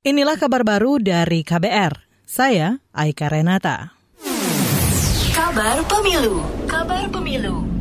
Inilah kabar baru dari KBR. Saya Aika Renata. Kabar Pemilu. Kabar Pemilu.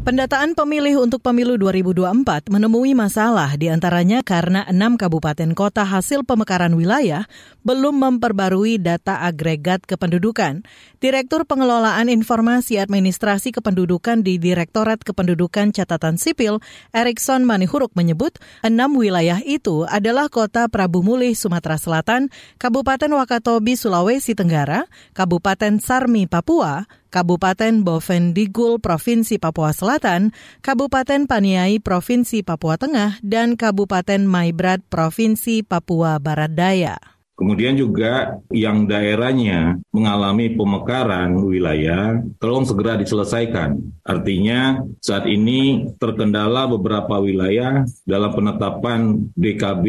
Pendataan pemilih untuk pemilu 2024 menemui masalah di antaranya karena enam kabupaten kota hasil pemekaran wilayah belum memperbarui data agregat kependudukan. Direktur Pengelolaan Informasi Administrasi Kependudukan di Direktorat Kependudukan Catatan Sipil, Erikson Manihuruk menyebut enam wilayah itu adalah Kota Prabu Mulih, Sumatera Selatan, Kabupaten Wakatobi, Sulawesi Tenggara, Kabupaten Sarmi, Papua, Kabupaten Bovendigul, Provinsi Papua Selatan, Kabupaten Paniai, Provinsi Papua Tengah, dan Kabupaten Maibrat, Provinsi Papua Barat Daya. Kemudian juga yang daerahnya mengalami pemekaran wilayah, tolong segera diselesaikan. Artinya saat ini terkendala beberapa wilayah dalam penetapan DKB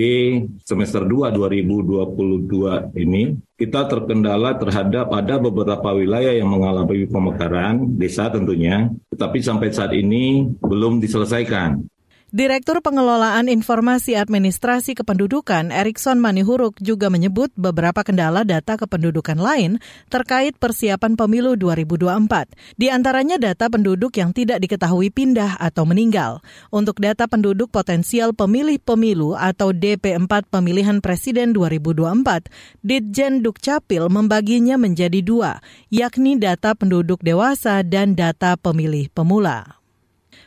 semester 2 2022 ini kita terkendala terhadap ada beberapa wilayah yang mengalami pemekaran desa tentunya, tetapi sampai saat ini belum diselesaikan. Direktur Pengelolaan Informasi Administrasi Kependudukan Erikson Manihuruk juga menyebut beberapa kendala data kependudukan lain terkait persiapan pemilu 2024. Di antaranya data penduduk yang tidak diketahui pindah atau meninggal. Untuk data penduduk potensial pemilih pemilu atau DP4 pemilihan presiden 2024, Ditjen Dukcapil membaginya menjadi dua, yakni data penduduk dewasa dan data pemilih pemula.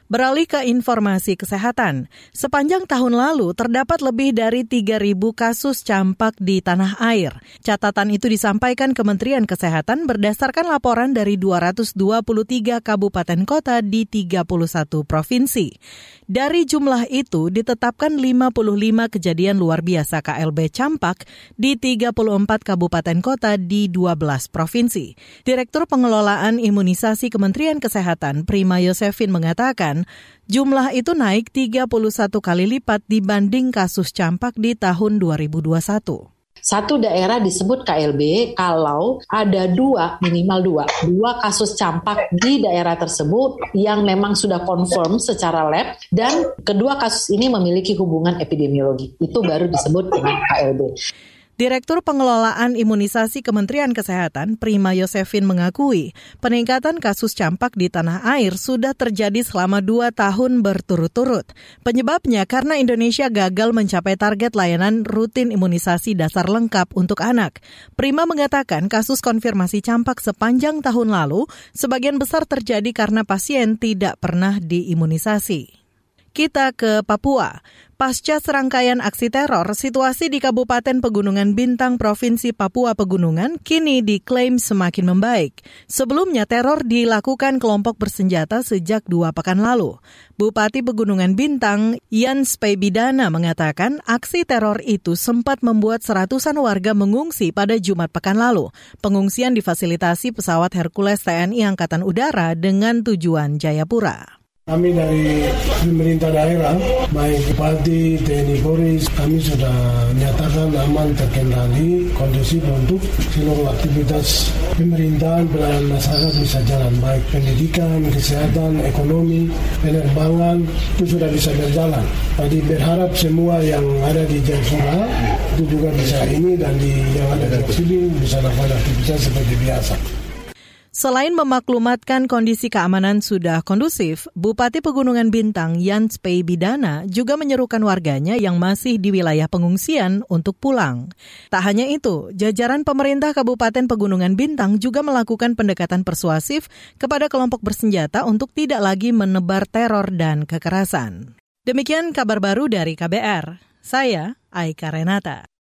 Beralih ke informasi kesehatan, sepanjang tahun lalu terdapat lebih dari 3.000 kasus campak di tanah air. Catatan itu disampaikan Kementerian Kesehatan berdasarkan laporan dari 223 kabupaten kota di 31 provinsi. Dari jumlah itu ditetapkan 55 kejadian luar biasa KLB campak di 34 kabupaten kota di 12 provinsi. Direktur Pengelolaan Imunisasi Kementerian Kesehatan Prima Yosefin mengatakan jumlah itu naik 31 kali lipat dibanding kasus campak di tahun 2021. Satu daerah disebut KLB kalau ada dua, minimal dua, dua kasus campak di daerah tersebut yang memang sudah confirm secara lab dan kedua kasus ini memiliki hubungan epidemiologi. Itu baru disebut dengan KLB. Direktur Pengelolaan Imunisasi Kementerian Kesehatan Prima Yosefin mengakui peningkatan kasus campak di tanah air sudah terjadi selama dua tahun berturut-turut. Penyebabnya karena Indonesia gagal mencapai target layanan rutin imunisasi dasar lengkap untuk anak. Prima mengatakan kasus konfirmasi campak sepanjang tahun lalu sebagian besar terjadi karena pasien tidak pernah diimunisasi. Kita ke Papua. Pasca serangkaian aksi teror, situasi di Kabupaten Pegunungan Bintang Provinsi Papua Pegunungan kini diklaim semakin membaik. Sebelumnya teror dilakukan kelompok bersenjata sejak dua pekan lalu. Bupati Pegunungan Bintang, Yan Spebidana mengatakan aksi teror itu sempat membuat seratusan warga mengungsi pada Jumat pekan lalu. Pengungsian difasilitasi pesawat Hercules TNI Angkatan Udara dengan tujuan Jayapura. Kami dari pemerintah daerah, baik Bupati, TNI Polri, kami sudah nyatakan aman terkendali, kondusif untuk seluruh aktivitas pemerintahan, pelayanan masyarakat bisa jalan baik pendidikan, kesehatan, ekonomi, penerbangan itu sudah bisa berjalan. Jadi berharap semua yang ada di Jayapura itu juga bisa ini dan di yang ada di sini bisa lakukan aktivitas seperti biasa. Selain memaklumatkan kondisi keamanan sudah kondusif, Bupati Pegunungan Bintang Yans Pei Bidana juga menyerukan warganya yang masih di wilayah pengungsian untuk pulang. Tak hanya itu, jajaran pemerintah Kabupaten Pegunungan Bintang juga melakukan pendekatan persuasif kepada kelompok bersenjata untuk tidak lagi menebar teror dan kekerasan. Demikian kabar baru dari KBR. Saya Aika Renata.